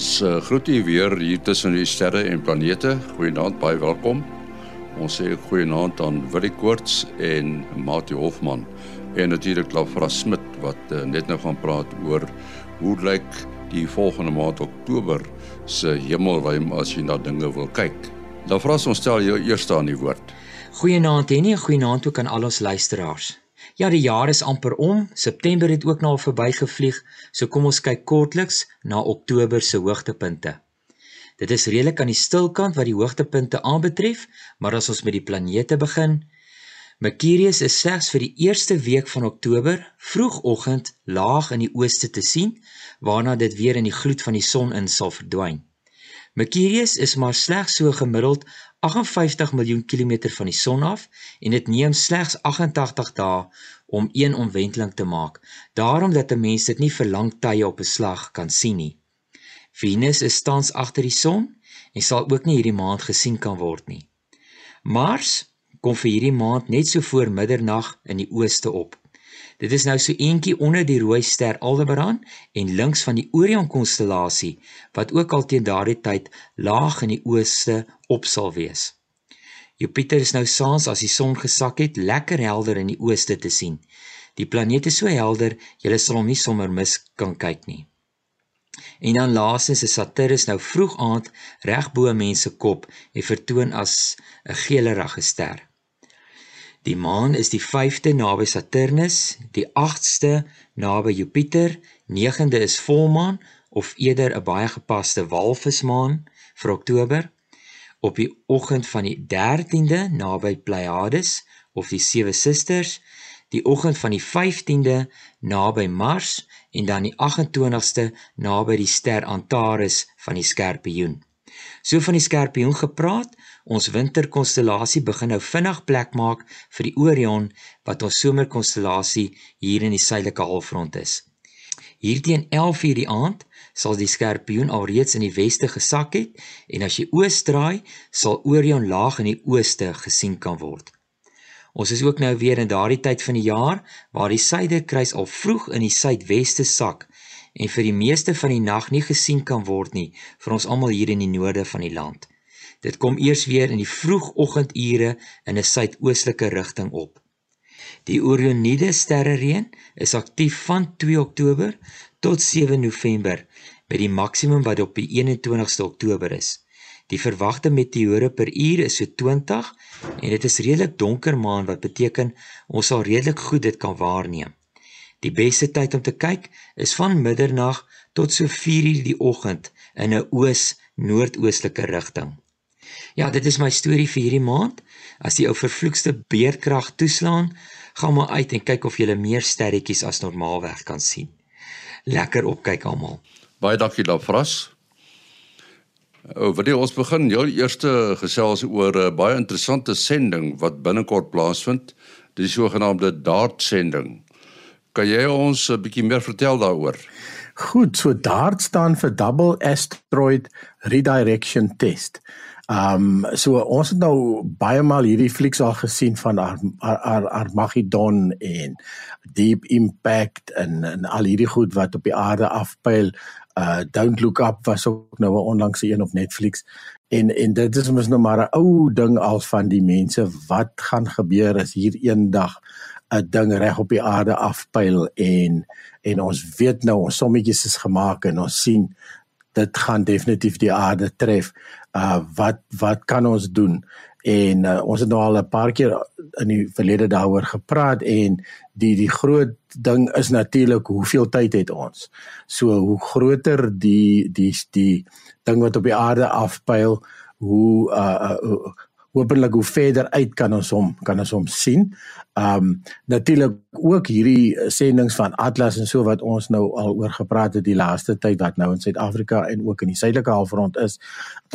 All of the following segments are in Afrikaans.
Ons uh, groet u weer hier tussen die sterre en planete. Goeienaand, baie welkom. Ons sê goeienaand aan Willie Koorts en Mati Hofman en natuurlik Lafra Smit wat uh, net nou gaan praat oor hoe lyk die volgende maand Oktober se hemelruim as jy na dinge wil kyk. Lafra, ons stel jou eers aan die woord. Goeienaand en 'n goeienaand ook aan al ons luisteraars. Ja, die jaar is amper om. September het ook nou verbygevlieg, so kom ons kyk kortliks na Oktober se hoogtepunte. Dit is redelik aan die stilkant wat die hoogtepunte aanbetref, maar as ons met die planete begin, Mercurius is slegs vir die eerste week van Oktober vroegoggend laag in die ooste te sien, waarna dit weer in die gloed van die son in sal verdwyn. Mercurius is maar slegs so gemiddeld 58 miljoen kilometer van die son af en dit neem slegs 88 dae om een omwenteling te maak. Daarom dat 'n mens dit nie vir lang tye op 'n slag kan sien nie. Venus is tans agter die son en sal ook nie hierdie maand gesien kan word nie. Mars kom vir hierdie maand net so voor middernag in die ooste op. Dit is nou so eentjie onder die rooi ster Aldebaran en links van die Orion konstellasie wat ook al teen daardie tyd laag in die ooste op sal wees. Jupiter is nou saans as die son gesak het lekker helder in die ooste te sien. Die planeet is so helder, jy sal hom nie sommer mis kan kyk nie. En dan laasens is Saturnus nou vroeg aand reg bo mense kop en vertoon as 'n geelerige ster. Die maan is die 5de naby Saturnus, die 8ste naby Jupiter, 9de is volmaan of eerder 'n baie gepaste walvismaan vir Oktober. Op die oggend van die 13de naby Pleiades of die sewe susters, die oggend van die 15de naby Mars en dan die 28ste naby die ster Antares van die Skorpioen. So van die Skorpioen gepraat, Ons winterkonstellasie begin nou vinnig plek maak vir die Orion wat ons somerkonstellasie hier in die suidelike halfrond is. Hierteen 11:00 die aand sal die Skorpioen alreeds in die weste gesak het en as jy oos draai, sal Orion laag in die ooste gesien kan word. Ons is ook nou weer in daardie tyd van die jaar waar die suiderkruis al vroeg in die suidweste sak en vir die meeste van die nag nie gesien kan word nie vir ons almal hier in die noorde van die land. Dit kom eers weer in die vroegoggendure in 'n suidoostelike rigting op. Die Orionide sterrereën is aktief van 2 Oktober tot 7 November by die maksimum wat op die 21ste Oktober is. Die verwagte meteore per uur is so 20 en dit is redelik donker maan wat beteken ons sal redelik goed dit kan waarneem. Die beste tyd om te kyk is van middernag tot so 4:00 die oggend in 'n oos-noordoostelike rigting. Ja, dit is my storie vir hierdie maand. As die ou vervloekste beerkrag toeslaan, gaan maar uit en kyk of jy meer sterretjies as normaalweg kan sien. Lekker opkyk almal. Baie dankie Lafras. O, wat jy ons begin jou eerste gesels oor 'n baie interessante sending wat binnekort plaasvind, die sogenaamde DART sending. Kan jy ons 'n bietjie meer vertel daaroor? Goed, so DART staan vir Double Asteroid Redirection Test. Ehm um, so ons het nou baie maal hierdie flieks al gesien van Ar Ar Armageddon en Deep Impact en en al hierdie goed wat op die aarde afpyl. Uh Don't Look Up was ook nou 'n onlangse een op Netflix. En en dit is mos nou maar 'n ou ding al van die mense wat gaan gebeur as hier eendag 'n ding reg op die aarde afpyl en en ons weet nou ons sommetjies is gemaak en ons sien dit gaan definitief die aarde tref. Uh wat wat kan ons doen? En uh, ons het nou al 'n paar keer in die verlede daaroor gepraat en die die groot ding is natuurlik hoeveel tyd het ons. So hoe groter die die die ding wat op die aarde afpyl, hoe uh, uh hopelik hoe verder uit kan ons hom kan ons hom sien. Um natuurlik ook hierdie sendinge van Atlas en so wat ons nou al oor gepraat het die laaste tyd wat nou in Suid-Afrika en ook in die suidelike halfrond is.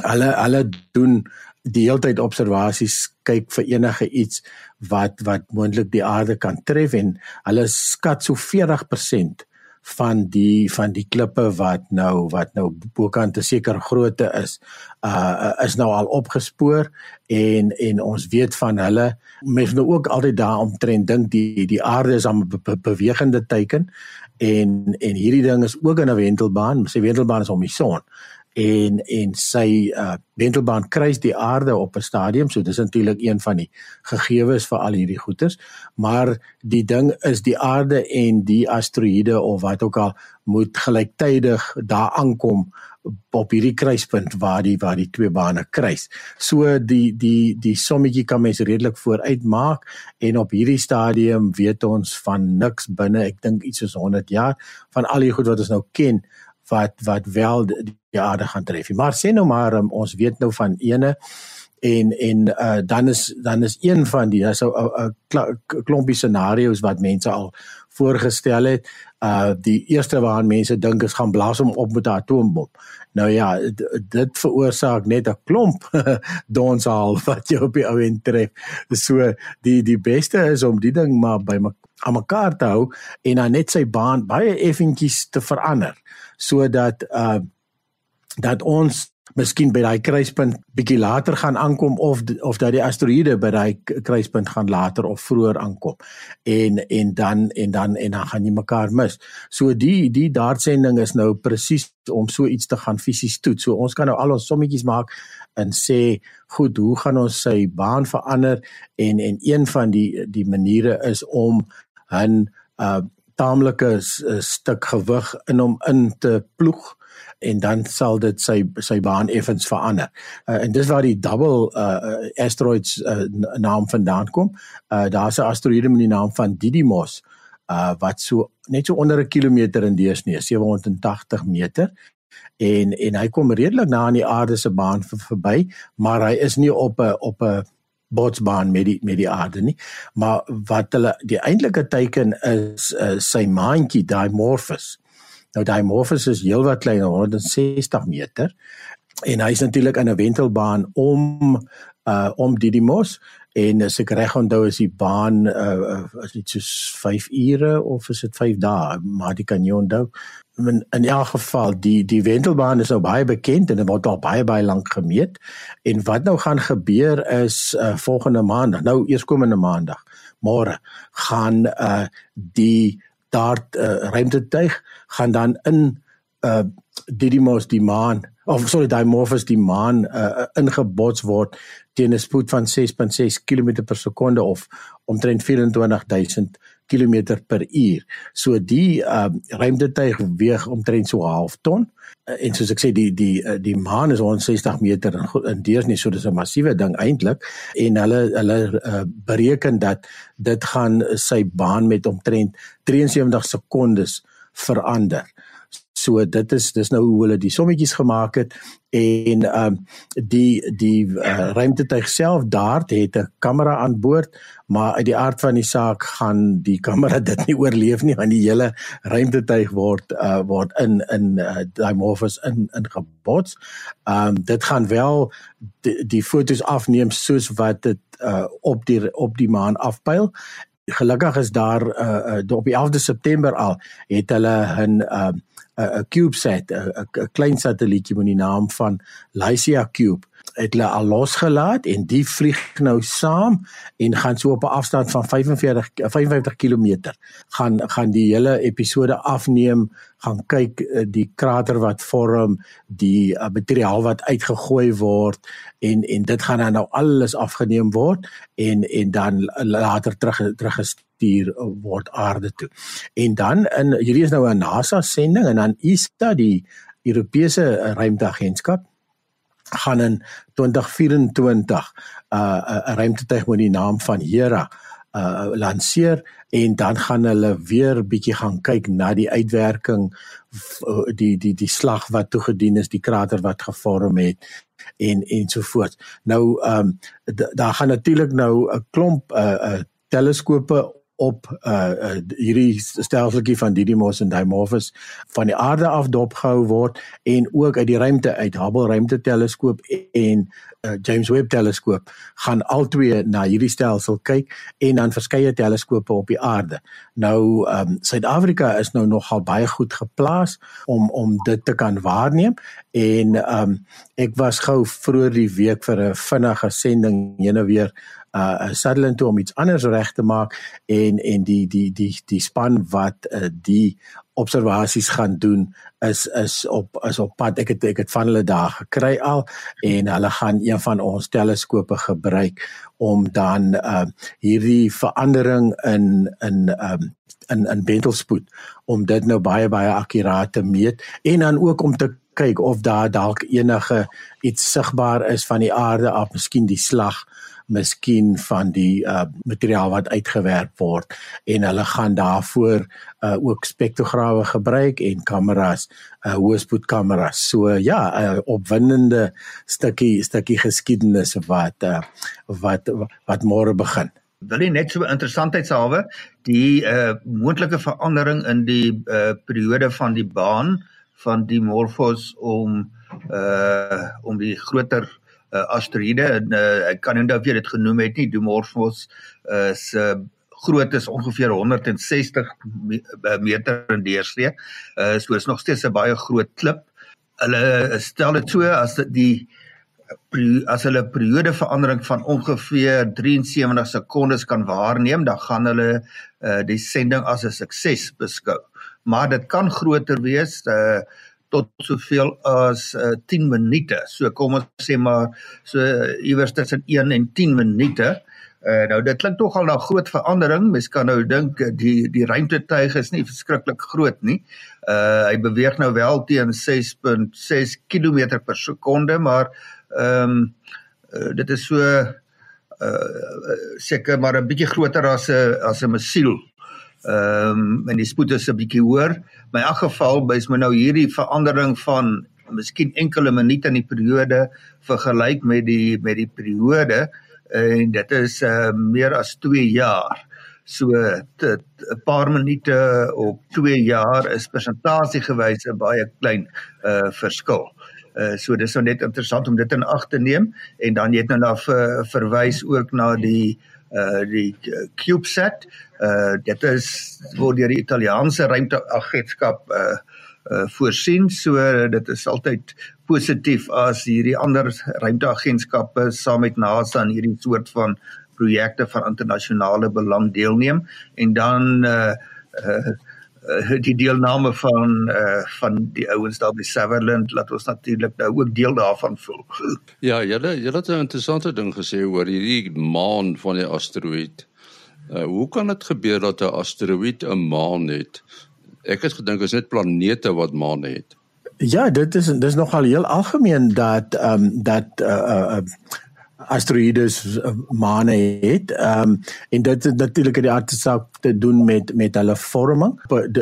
Hulle hulle doen die heeltyd observasies kyk vir enige iets wat wat moontlik die aarde kan tref en hulle skat so 40% van die van die klippe wat nou wat nou bokant 'n sekere grootte is uh is nou al opgespoor en en ons weet van hulle mens nou ook altyd daar omtrent dink die die aarde is 'n be be bewegende teken en en hierdie ding is ook in 'n wentelbaan sy wentelbaan is om die son en en sy uh wentelbaan kruis die aarde op 'n stadium so dis natuurlik een van die gegevens vir al hierdie goeters maar die ding is die aarde en die asteroïde of wat ook al moet gelyktydig daar aankom op hierdie kruispunt waar die waar die twee bane kruis. So die die die sommetjie kan mens redelik vooruit maak en op hierdie stadium weet ons van niks binne ek dink iets soos 100 jaar van al die goed wat ons nou ken wat wat wel die aarde gaan tref. Maar sê nou maar um, ons weet nou van ene en en uh, dan is dan is een van die so 'n klompie scenario's wat mense al voorgestel het. Uh die eerste waaraan mense dink is gaan blaas hom op met 'n atoombom. Nou ja, dit veroorsaak net 'n klomp donsal wat jy op die ou end tref. So die die beste is om die ding maar by aan mekaar te hou en dan net sy baan baie effentjies te verander sodat uh dat ons miskien by daai kruispunt bietjie later gaan aankom of of dat die asteroïde by daai kruispunt gaan later of vroeër aankom. En en dan en dan en dan gaan jy mekaar mis. So die die daarsending is nou presies om so iets te gaan fisies toets. So ons kan nou al ons sommetjies maak en sê, goed, hoe gaan ons sy baan verander en en een van die die maniere is om 'n uh taamlike stuk gewig in hom in te ploeg en dan sal dit sy sy baan effens verander. Uh, en dis waar die double uh, asteroids uh, naam vandaan kom. Uh, Daar's 'n asteroïde met die naam van Didymos uh, wat so net so onder 'n kilometer in deursnee, 780 meter en en hy kom redelik na aan die aarde se baan verby, maar hy is nie op 'n op 'n botsbaan met die met die aarde nie. Maar wat hulle die eintlike teken is uh, sy maantjie Dimorphos. Nou Dimorphos is heelwat kleiner 160 meter. En hy's natuurlik in 'n wentelbaan om uh om Didymos en as ek reg onthou is die baan uh is dit soos 5 ure of is dit 5 dae? Maar dit kan jy onthou. In in elk geval die die wentelbaan is nou baie bekend en dit word al baie baie lank gemeet. En wat nou gaan gebeur is uh volgende maandag nou eerskomende maandag môre gaan uh die dart uh, ruimtetuig gaan dan in uh Didymos die maan of sorry Dimorphos die maan uh, ingebots word teen 'n spoed van 6.6 km per sekonde of omtrent 24000 km per uur. So die uh ruimtetuig weeg omtrent so 'n half ton en soos ek sê die die die maan is 160 meter in, in deursnee so dis 'n massiewe ding eintlik en hulle hulle uh, bereken dat dit gaan sy baan met omtrent 73 sekondes verander. So dit is dis nou hoe hulle die sommetjies gemaak het en ehm um, die die uh, ruimtetuig self daar het 'n kamera aan boord, maar uit die aard van die saak gaan die kamera dit nie oorleef nie want die hele ruimtetuig word uh, word in in uh, Dimorphos in in gebots. Ehm um, dit gaan wel die, die fotos afneem soos wat dit uh, op die op die maan afpyl gelukkig is daar uh, uh, op die 11de September al het hulle 'n 'n uh, 'n CubeSat 'n klein satellietjie met die naam van Lycia Cube het hulle al losgelaat en die vlieg nou saam en gaan so op 'n afstand van 45 55 km gaan gaan die hele episode afneem gaan kyk eh, die krater wat vorm die uh, materiaal wat uitgegooi word en en dit gaan dan nou alles afgeneem word en en dan later terug teruggestuur word aarde toe. En dan in hierdie is nou 'n NASA sending en dan ESA die Europese ruimteagentskap gaan in 2024 'n uh, 'n ruimtetuig met die naam van Hera uh lanseer en dan gaan hulle weer bietjie gaan kyk na die uitwerking die die die slag wat toegedien is die krater wat gevorm het en ensovoorts nou ehm um, daar gaan natuurlik nou 'n klomp uh, uh teleskope op uh, uh hierdie stelseltjie van Didymos en Dimorphos van die aarde af dopgehou word en ook uit die ruimte uit Hubble ruimteteleskoop en James Webb teleskoop gaan albei na hierdie stelsel kyk en dan verskeie teleskope op die aarde. Nou ehm um, Suid-Afrika is nou nogal baie goed geplaas om om dit te kan waarneem en ehm um, ek was gou vroeër die week vir 'n vinnige sending heen en weer uh Sutherland toe om iets anders reg te maak en en die die die die span wat uh, die observasies gaan doen is is op is op pad. Ek het ek het van hulle daar gekry al en hulle gaan een van ons teleskope gebruik om dan uh hierdie verandering in in um in in bentelspoed om dit nou baie baie akkuraat te meet en dan ook om te kyk of daar dalk enige iets sigbaar is van die aarde af, miskien die slag, miskien van die uh materiaal wat uitgewerp word en hulle gaan daarvoor uh ook spektrograwe gebruik en kameras, uh hoëspoedkameras. So ja, 'n uh, opwindende stukkie stukkie geskiedenis wat uh wat wat môre begin wil nie net so interessantheidshalwe die uh moontlike verandering in die uh periode van die baan van die Morphos om uh om die groter uh, asteroïde en uh, ek kan onthou jy dit genoem het nie Dimorphos uh, se uh, groot is ongeveer 160 meter in deursnee. Uh so is nog steeds 'n baie groot klip. Hulle stel dit so as die as hulle periode verandering van ongeveer 73 sekondes kan waarneem, dan gaan hulle uh die sending as 'n sukses beskou maar dit kan groter wees uh tot soveel as uh, 10 minute. So kom ons sê maar so uh, iewers tussen 1 en 10 minute. Uh nou dit klink tog al na groot verandering. Mens kan nou dink die die ruimtetuig is nie verskriklik groot nie. Uh hy beweeg nou wel teen 6.6 km per sekonde, maar ehm um, uh, dit is so uh seker maar 'n bietjie groter as 'n as 'n missiel Ehm um, en die spoed is 'n bietjie hoër. My in elk geval bys my nou hierdie verandering van miskien enkele minute in die periode vergelyk met die met die periode en dit is uh, meer as 2 jaar. So 'n paar minute op 2 jaar is persentasiegewys 'n baie klein uh verskil. Uh so dis nou net interessant om dit in ag te neem en dan jy het nou na ver, verwys ook na die uh die CubeSat uh dit is word deur die Italiaanse ruimteagentskap uh uh voorsien. So dit is altyd positief as hierdie ander ruimteagentskappe saam met NASA aan hierdie soort van projekte van internasionale belang deelneem. En dan uh uh die deelname van uh van die ouens daar by Sutherland laat ons natuurlik nou ook deel daarvan voel. Ja, julle julle het 'n interessante ding gesê oor hierdie maan van die asteroïde. Uh, hoe kan dit gebeur dat 'n asteroïde 'n maan het? Ek het gedink is net planete wat maane het. Ja, dit is dis nogal heel algemeen dat ehm um, dat uh uh, uh asteroïdes uh, maane het. Ehm um, en dit het natuurlik die aardsaak te doen met met hulle vorming.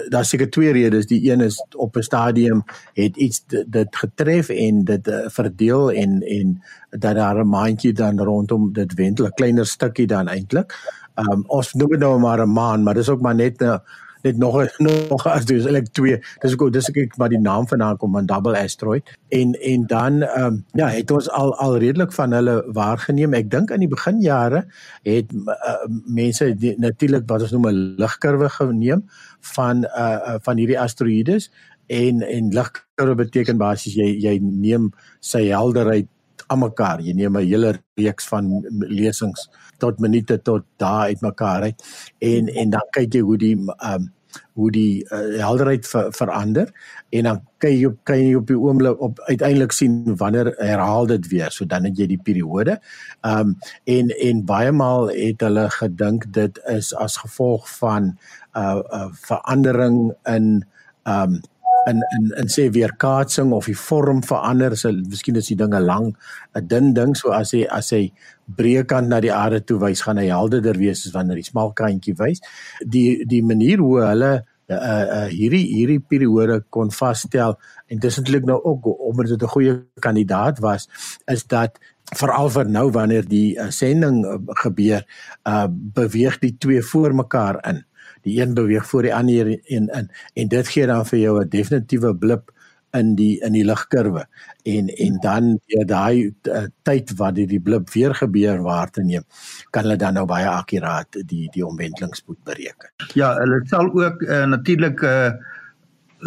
Daar's seker twee redes. Die een is op 'n stadium het iets dit getref en dit uh, verdeel en en dat daar 'n maantjie dan rondom dit wendel, 'n kleiner stukkie dan eintlik. Ehm um, ons noem dit nou maar 'n maan, maar dis ook maar net 'n uh, net nog nog as dis eintlik twee. Dis ook dis ek maar die naam vandaan kom van double asteroid. En en dan ehm um, ja, het ons al al redelik van hulle waargeneem. Ek dink in die beginjare het uh, mense natuurlik wat ons noem 'n ligkurwe geneem van uh van hierdie asteroïdes en en ligkurwe beteken basies jy jy neem sy helderheid almekaar. Jy neem 'n hele reeks van lesings tot minute tot dae uitmekaar uit en en dan kyk jy hoe die um, hoe die uh, helderheid ver, verander en dan kyk jy kan jy op die oomblik op uiteindelik sien wanneer herhaal dit weer. So dan het jy die periode. Ehm um, en en baie maal het hulle gedink dit is as gevolg van 'n uh, uh, verandering in ehm um, in in in sê weerkaatsing of die vorm verander so miskien is die dinge lang 'n dun ding so as hy as hy breë kant na die aarde toe wys gaan hy helderder wees as wanneer die smal kantjie wys. Die die manier hoe hulle uh, uh, hierdie hierdie periode kon vasstel en dis eintlik nou ook omdat dit 'n goeie kandidaat was is dat veral vir nou wanneer die uh, sending uh, gebeur uh, beweeg die twee voor mekaar in die een beweeg voor die ander in in en dit gee dan vir jou 'n definitiewe blip in die in die ligkurwe en en dan deur daai uh, tyd wat die, die blip weer gebeur waar te neem kan hulle dan nou baie akkuraat die die omwentelingsspoed bereken. Ja, hulle sal ook uh, natuurlik uh,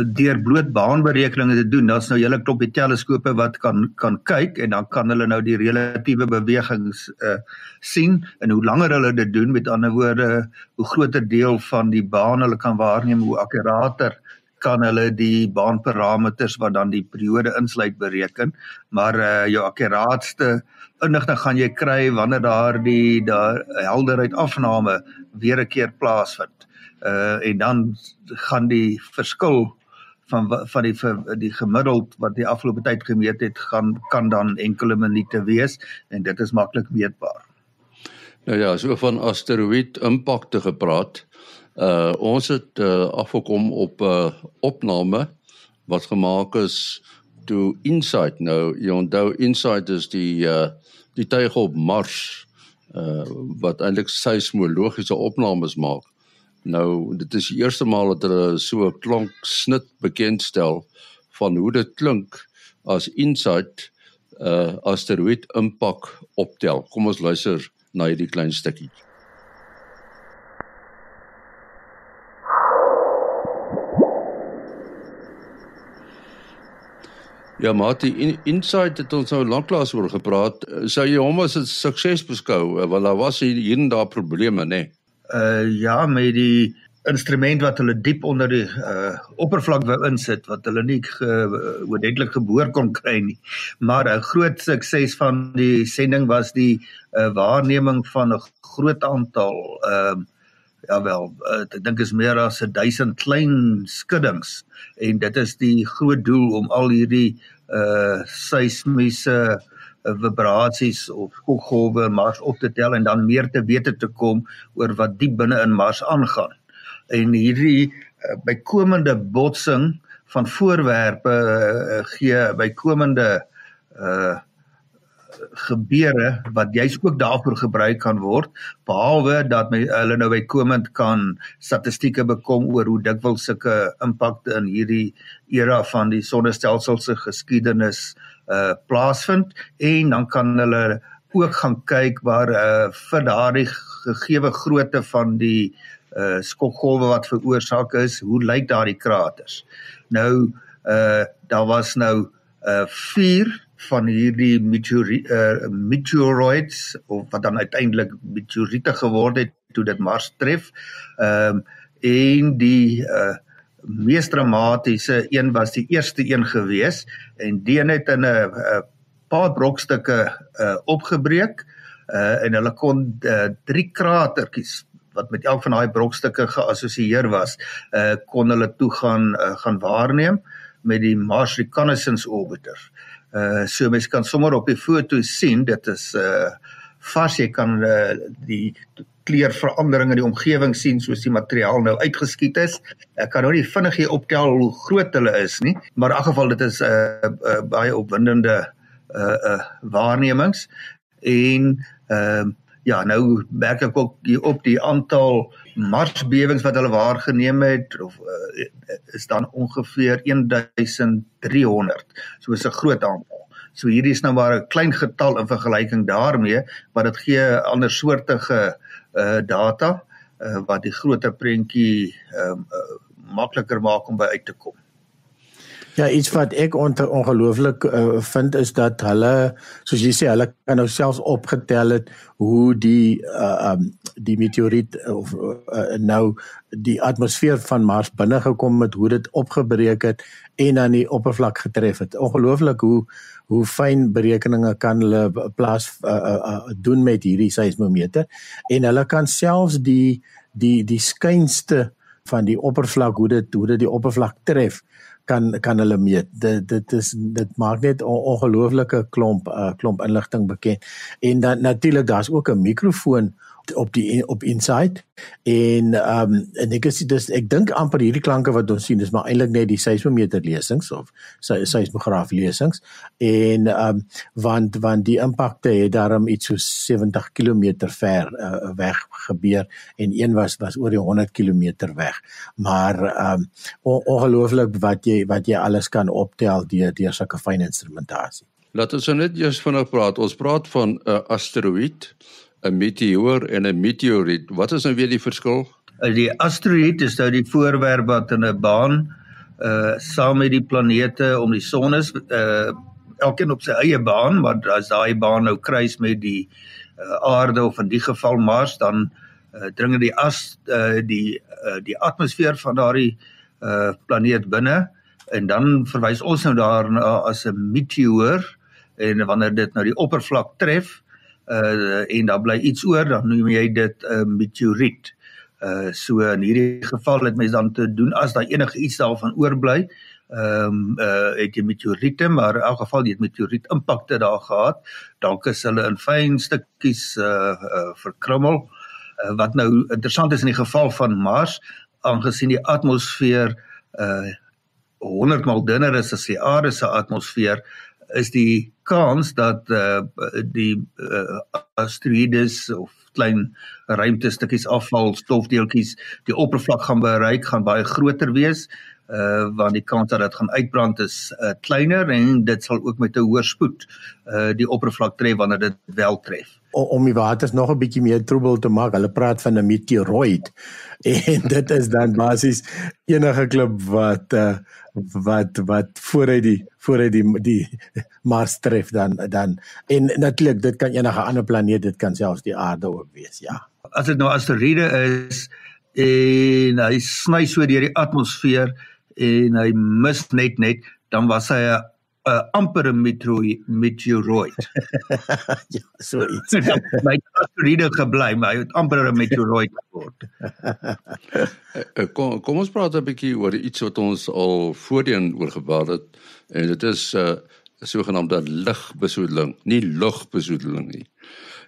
deur bloot baanberekeninge te doen. Daar's nou hele klompie teleskope wat kan kan kyk en dan kan hulle nou die relatiewe bewegings uh sien en hoe langer hulle dit doen, met ander woorde, hoe groter deel van die baan hulle kan waarneem, hoe akkurater kan hulle die baanparameters wat dan die periode insluit bereken. Maar uh jou akkuraatste inligting gaan jy kry wanneer daar die daar helderheid afname weer 'n keer plaasvind. Uh en dan gaan die verskil van van die die gemiddeld wat die afgelope tyd gemeet het gaan kan dan enkele minute wees en dit is maklik meetbaar. Nou ja, so van asteroïde impakte gepraat. Uh ons het uh, afgekom op 'n uh, opname wat gemaak is toe Insight nou, jy onthou Insight is die uh die tuig op Mars uh wat eintlik seismologiese opnames maak. Nou dit is die eerste maal dat hulle so 'n klonk snit bekendstel van hoe dit klink as Insight uh asteroïde impak optel. Kom ons luister na hierdie klein stukkie. Ja, Mati, in, Insight het ons nou lanklaas oor gepraat. Sou jy hom as 'n sukses beskou? Want daar was hier en daar probleme, né? Nee? Uh ja met die instrument wat hulle diep onder die uh oppervlak wou insit wat hulle nie ge, oordentlik geboor kon kry nie. Maar 'n groot sukses van die sending was die uh waarneming van 'n groot aantal ehm uh, ja wel uh, ek dink is meer as 1000 klein skuddings en dit is die groot doel om al hierdie uh seismiese uh vibrasies of golwe Mars op te tel en dan meer te wete te kom oor wat diep binne in Mars aangaan. En hierdie uh, bykomende botsing van voorwerpe uh, gee bykomende uh gebeure wat jy's ook daarvoor gebruik kan word behalwe dat my, hulle nou bykomend kan statistieke bekom oor hoe dikwels sulke impakte in hierdie era van die sonnestelsel se geskiedenis uh plaasvind en dan kan hulle ook gaan kyk waar uh vir daardie gegeewe grootte van die uh skokgolwe wat veroorsaak is, hoe lyk daardie kraters? Nou uh daar was nou uh 4 van hierdie meteori uh meteoroids of wat dan uiteindelik meteoriete geword het toe dit Mars tref. Ehm um, en die uh mees dramatiese een was die eerste een gewees en die het in 'n paar brokstukke uh, opgebreek uh, en hulle kon uh, drie kratertjies wat met elk van daai brokstukke geassosieer was, uh, kon hulle toe gaan uh, gaan waarneem met die Mars Reconnaissance Orbiter. Uh so mens kan sommer op die foto sien dit is uh vas jy kan uh, die kleurveranderinge in die omgewing sien soos die materiaal nou uitgeskiet is. Ek kan nou nie vinnig hier optel hoe groot hulle is nie, maar in elk geval dit is 'n uh, uh, baie opwindende uh uh waarnemings en ehm uh, ja, nou merk ek ook hier op die aantal marsbewings wat hulle waargeneem het of uh, is dan ongeveer 1300. So is 'n groot aantal. So hierdie is nou maar 'n klein getal in vergelyking daarmee, maar dit gee ander soortige uh data uh wat die groter prentjie um uh, makliker maak om by uit te kom. Ja, iets wat ek ongelooflik uh, vind is dat hulle soos jy sê hulle kan nou selfs opgetel het hoe die uh um die meteoriet of uh, nou die atmosfeer van Mars binne gekom het, hoe dit opgebreek het en aan die oppervlak getref het. Ongelooflik hoe hoe fyn berekeninge kan hulle plaas uh, uh, uh, doen met hierdie seismometer en hulle kan selfs die die die skynste van die oppervlak hoe dit hoe dit die oppervlak tref kan kan hulle meet. Dit dit is dit maak net 'n ongelooflike klomp uh, klomp inligting bekend. En dan natuurlik daar's ook 'n mikrofoon op die op inside. En ehm um, en ek is dis ek dink amper hierdie klanke wat ons sien is maar eintlik net die seismometer lesings of seismograaf lesings. En ehm um, want want die impakte het daarom iets so 70 km ver uh, weg gebeur en een was was oor die 100 km weg. Maar ehm um, ongelooflik wat jy wat jy alles kan optel deur deur sulke fyn instrumentasie. Laat ons nou net eers vinnig praat. Ons praat van 'n uh, asteroïde, 'n meteoor en 'n meteoriet. Wat is nou weer die verskil? Uh, die asteroïde is nou die voorwerp wat in 'n baan uh saam met die planete om die son is, uh elkeen op sy eie baan, maar as daai baan nou kruis met die uh, aarde of in die geval Mars, dan uh, dring die as uh, die uh, die atmosfeer van daardie uh planeet binne en dan verwys ons nou daarna as 'n meteoor en wanneer dit nou die oppervlak tref uh en daar bly iets oor dan noem jy dit 'n uh, meteoriet. Uh so in hierdie geval het mens dan te doen as daar enige iets daarvan oorbly. Ehm um, uh het jy meteoriete maar in elk geval die meteoriet impakte daar gehad. Dalk is hulle in fyn stukkies uh, uh verkrummel. Uh, wat nou interessant is in die geval van Mars aangesien die atmosfeer uh 100 mal dunner is as die aarde se atmosfeer is die kans dat uh, die uh, asteroïdes of klein ruimtestukkies afval stofdeeltjies die oppervlak gaan bereik gaan baie groter wees uh want die kans dat dit gaan uitbrand is uh, kleiner en dit sal ook met 'n hoër spoed uh die oppervlak tref wanneer dit wel tref. O, om die waters nog 'n bietjie meer troebel te maak, hulle praat van 'n meteoroid en dit is dan basies enige klip wat uh wat wat vooruit die vooruit die die Mars tref dan dan en natuurlik dit kan enige ander planeet dit kan selfs die aarde ook wees ja as dit nou asteroïde is en hy sny so deur die atmosfeer en hy mis net net dan was hy 'n 'n ampere meteoroid. ja, so iets. my asteroïde gebly, maar hy het amper 'n meteoroid geword. Eh, eh, kom kom ons praat 'n bietjie oor iets wat ons al voorheen oor gepraat het en dit is 'n uh, sogenaamde ligbesoedeling, nie lugbesoedeling nie.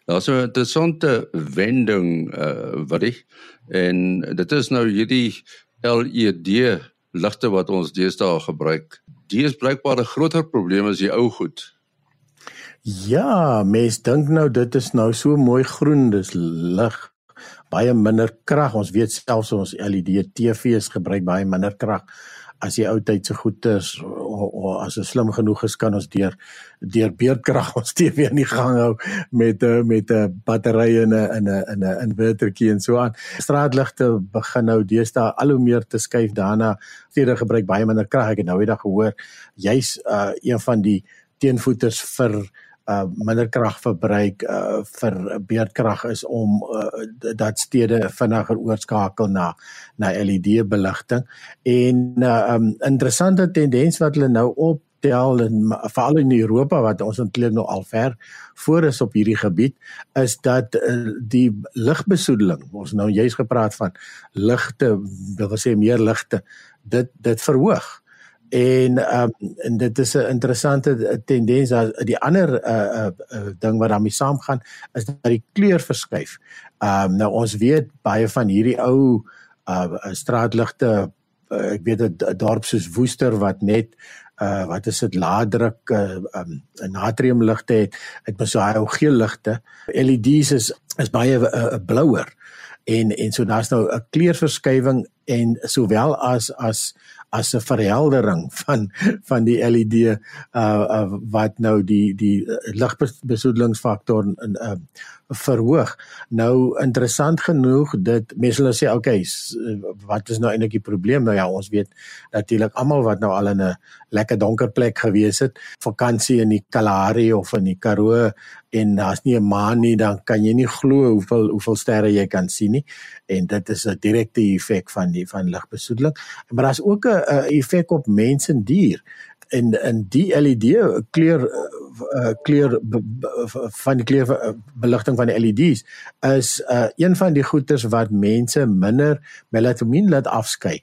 Daar's 'n interessante wending uh wat ek en dit is nou hierdie LED ligte wat ons deesdae gebruik. Die is blykbaar 'n groter probleem as die ou goed. Ja, mens dink nou dit is nou so mooi groen, dis lig baie minder krag. Ons weet selfs ons LED TV's gebruik baie minder krag as die ou tyd se goed is of, as ons slim genoeg is kan ons deur deur beerdkrag ons TV in die gang hou met 'n met 'n battery en 'n in 'n in 'n inverterkie en so aan. Straatligte begin nou deesdae al hoe meer te skuif daarna. Vere gebruik baie minder krag. Ek het nou eendag gehoor jy's uh, een van die teenvoeters vir uh minder krag verbruik uh vir beerdkrag is om uh, dat stede vinniger oorskakel na na LED beligting. En uh um interessante tendens wat hulle nou optel en veral in Europa wat ons eintlik nou al ver voor is op hierdie gebied is dat uh, die ligbesoedeling ons nou juist gepraat van ligte wil sê meer ligte dit dit verhoog En ehm um, en dit is 'n interessante tendens dat die ander uh, uh, ding wat daarmee saamgaan is dat die kleur verskuif. Ehm um, nou ons weet baie van hierdie ou uh straatligte uh, ek weet 'n dorp soos Woester wat net uh wat is dit laaddruk uh um, natriumligte het, het mos hy ou geel ligte. LED's is is baie 'n uh, blouer en en so daar's nou 'n kleurverskywing en sowel as as as 'n verheldering van van die LED uh, uh wat nou die die ligbesoedelingsfaktor in uh verhoog. Nou interessant genoeg dit mense hulle sê okay, wat is nou eintlik die probleem? Nou ja, ons weet natuurlik almal wat nou al in 'n lekker donker plek gewees het, vakansie in die Kalahari of in die Karoo en daar's nie 'n maan nie, dan kan jy nie glo hoeveel hoeveel sterre jy kan sien nie. En dit is 'n direkte effek van die van ligbesoedeling. Maar daar's ook 'n effek op mens en dier en in die LED kleur uh, kleur van die kleur uh, beligting van die LED's is uh, een van die goeters wat mense minder melatonien laat afskei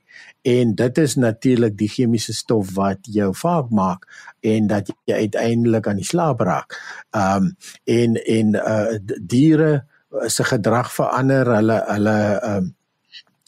en dit is natuurlik die chemiese stof wat jou vaak maak en dat jy uiteindelik aan die slaap raak. Um, en en uh, diere se gedrag verander, hulle hulle um,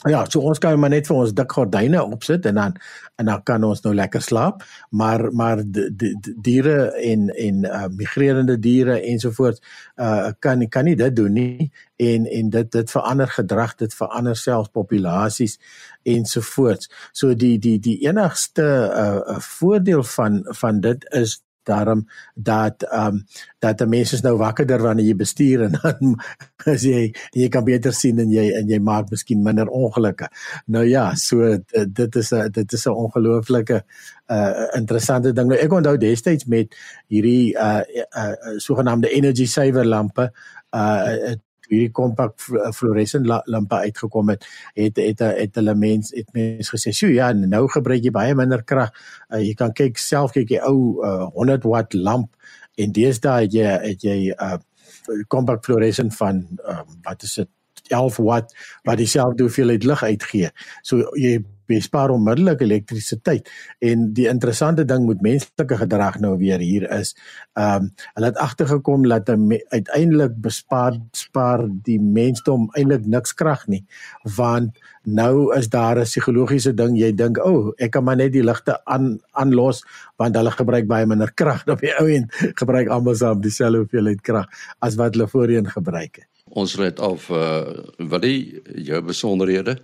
Ja, so ons kan maar net vir ons dik gordyne opsit en dan en dan kan ons nou lekker slaap, maar maar die, die, die diere en en uh, migrerende diere ensovoorts uh kan kan nie dit doen nie en en dit dit verander gedrag, dit verander selfs populasies ensovoorts. So die die die enigste uh voordeel van van dit is daarom dat ehm um, dat die mense nou wakkerder wanneer jy bestuur en dan as jy jy kan beter sien en jy en jy maak miskien minder ongelukke. Nou ja, so dit is 'n dit is 'n ongelooflike uh interessante ding. Nou, ek onthou destyds met hierdie uh, uh, uh sogenaamde energy saver lampe uh hierdie kompak fluoresent lampe uitgekom het, het het het hulle mens het mens gesê, "Sjoe, ja, nou gebruik jy baie minder krag. Uh, jy kan kyk self kyk jy ou uh, 100 watt lamp en deesdae het jy het jy 'n uh, kompak fluoresent van uh, wat is dit 11 watt wat dieselfde hoeveelheid lig uitgee. So jy bespaar onmiddellik elektrisiteit. En die interessante ding met menslike gedrag nou weer hier is ehm um, hulle het agtergekom dat uiteindelik bespaar spaar die mensdom eintlik niks krag nie. Want nou is daar 'n psigologiese ding jy dink o oh, ek kan maar net die ligte aan aanlos want hulle gebruik baie minder krag. Op die ou en gebruik almal saam dieselfde hoeveelheid krag as wat hulle voorheen gebruik het. Ons red af uh, wat die jou besonderhede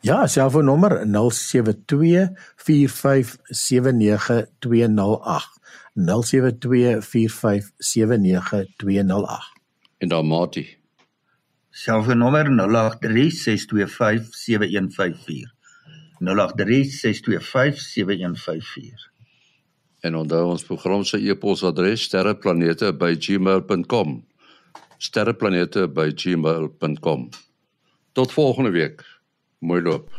Ja, selfoonnommer 0724579208. 0724579208. En dan Mati. Selfoonnommer 0836257154. 0836257154. En onthou ons program se e-posadres sterreplanete@gmail.com. sterreplanete@gmail.com. Tot volgende week. Mooi loop.